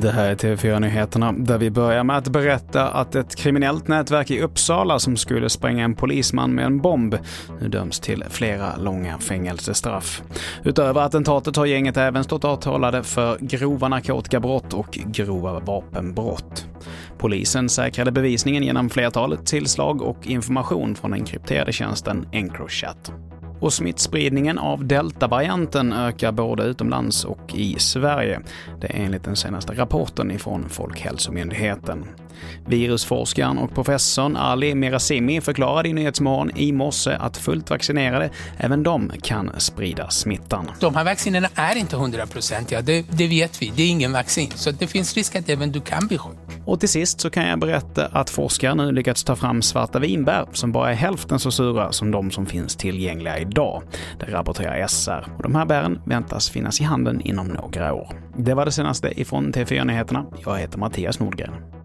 Det här är TV4-nyheterna där vi börjar med att berätta att ett kriminellt nätverk i Uppsala som skulle spränga en polisman med en bomb nu döms till flera långa fängelsestraff. Utöver attentatet har gänget även stått avtalade för grova narkotikabrott och grova vapenbrott. Polisen säkrade bevisningen genom flertalet tillslag och information från den krypterade tjänsten Encrochat. Och smittspridningen av deltavarianten ökar både utomlands och i Sverige. Det är enligt den senaste rapporten ifrån Folkhälsomyndigheten. Virusforskaren och professorn Ali Mirazimi förklarade i Nyhetsmorgon i morse att fullt vaccinerade, även de kan sprida smittan. De här vaccinerna är inte hundraprocentiga, det, det vet vi. Det är ingen vaccin, så det finns risk att även du kan bli sjuk. Och till sist så kan jag berätta att forskare nu lyckats ta fram svarta vinbär som bara är hälften så sura som de som finns tillgängliga idag. Det rapporterar SR. Och de här bären väntas finnas i handeln inom några år. Det var det senaste ifrån TV4 Nyheterna. Jag heter Mattias Nordgren.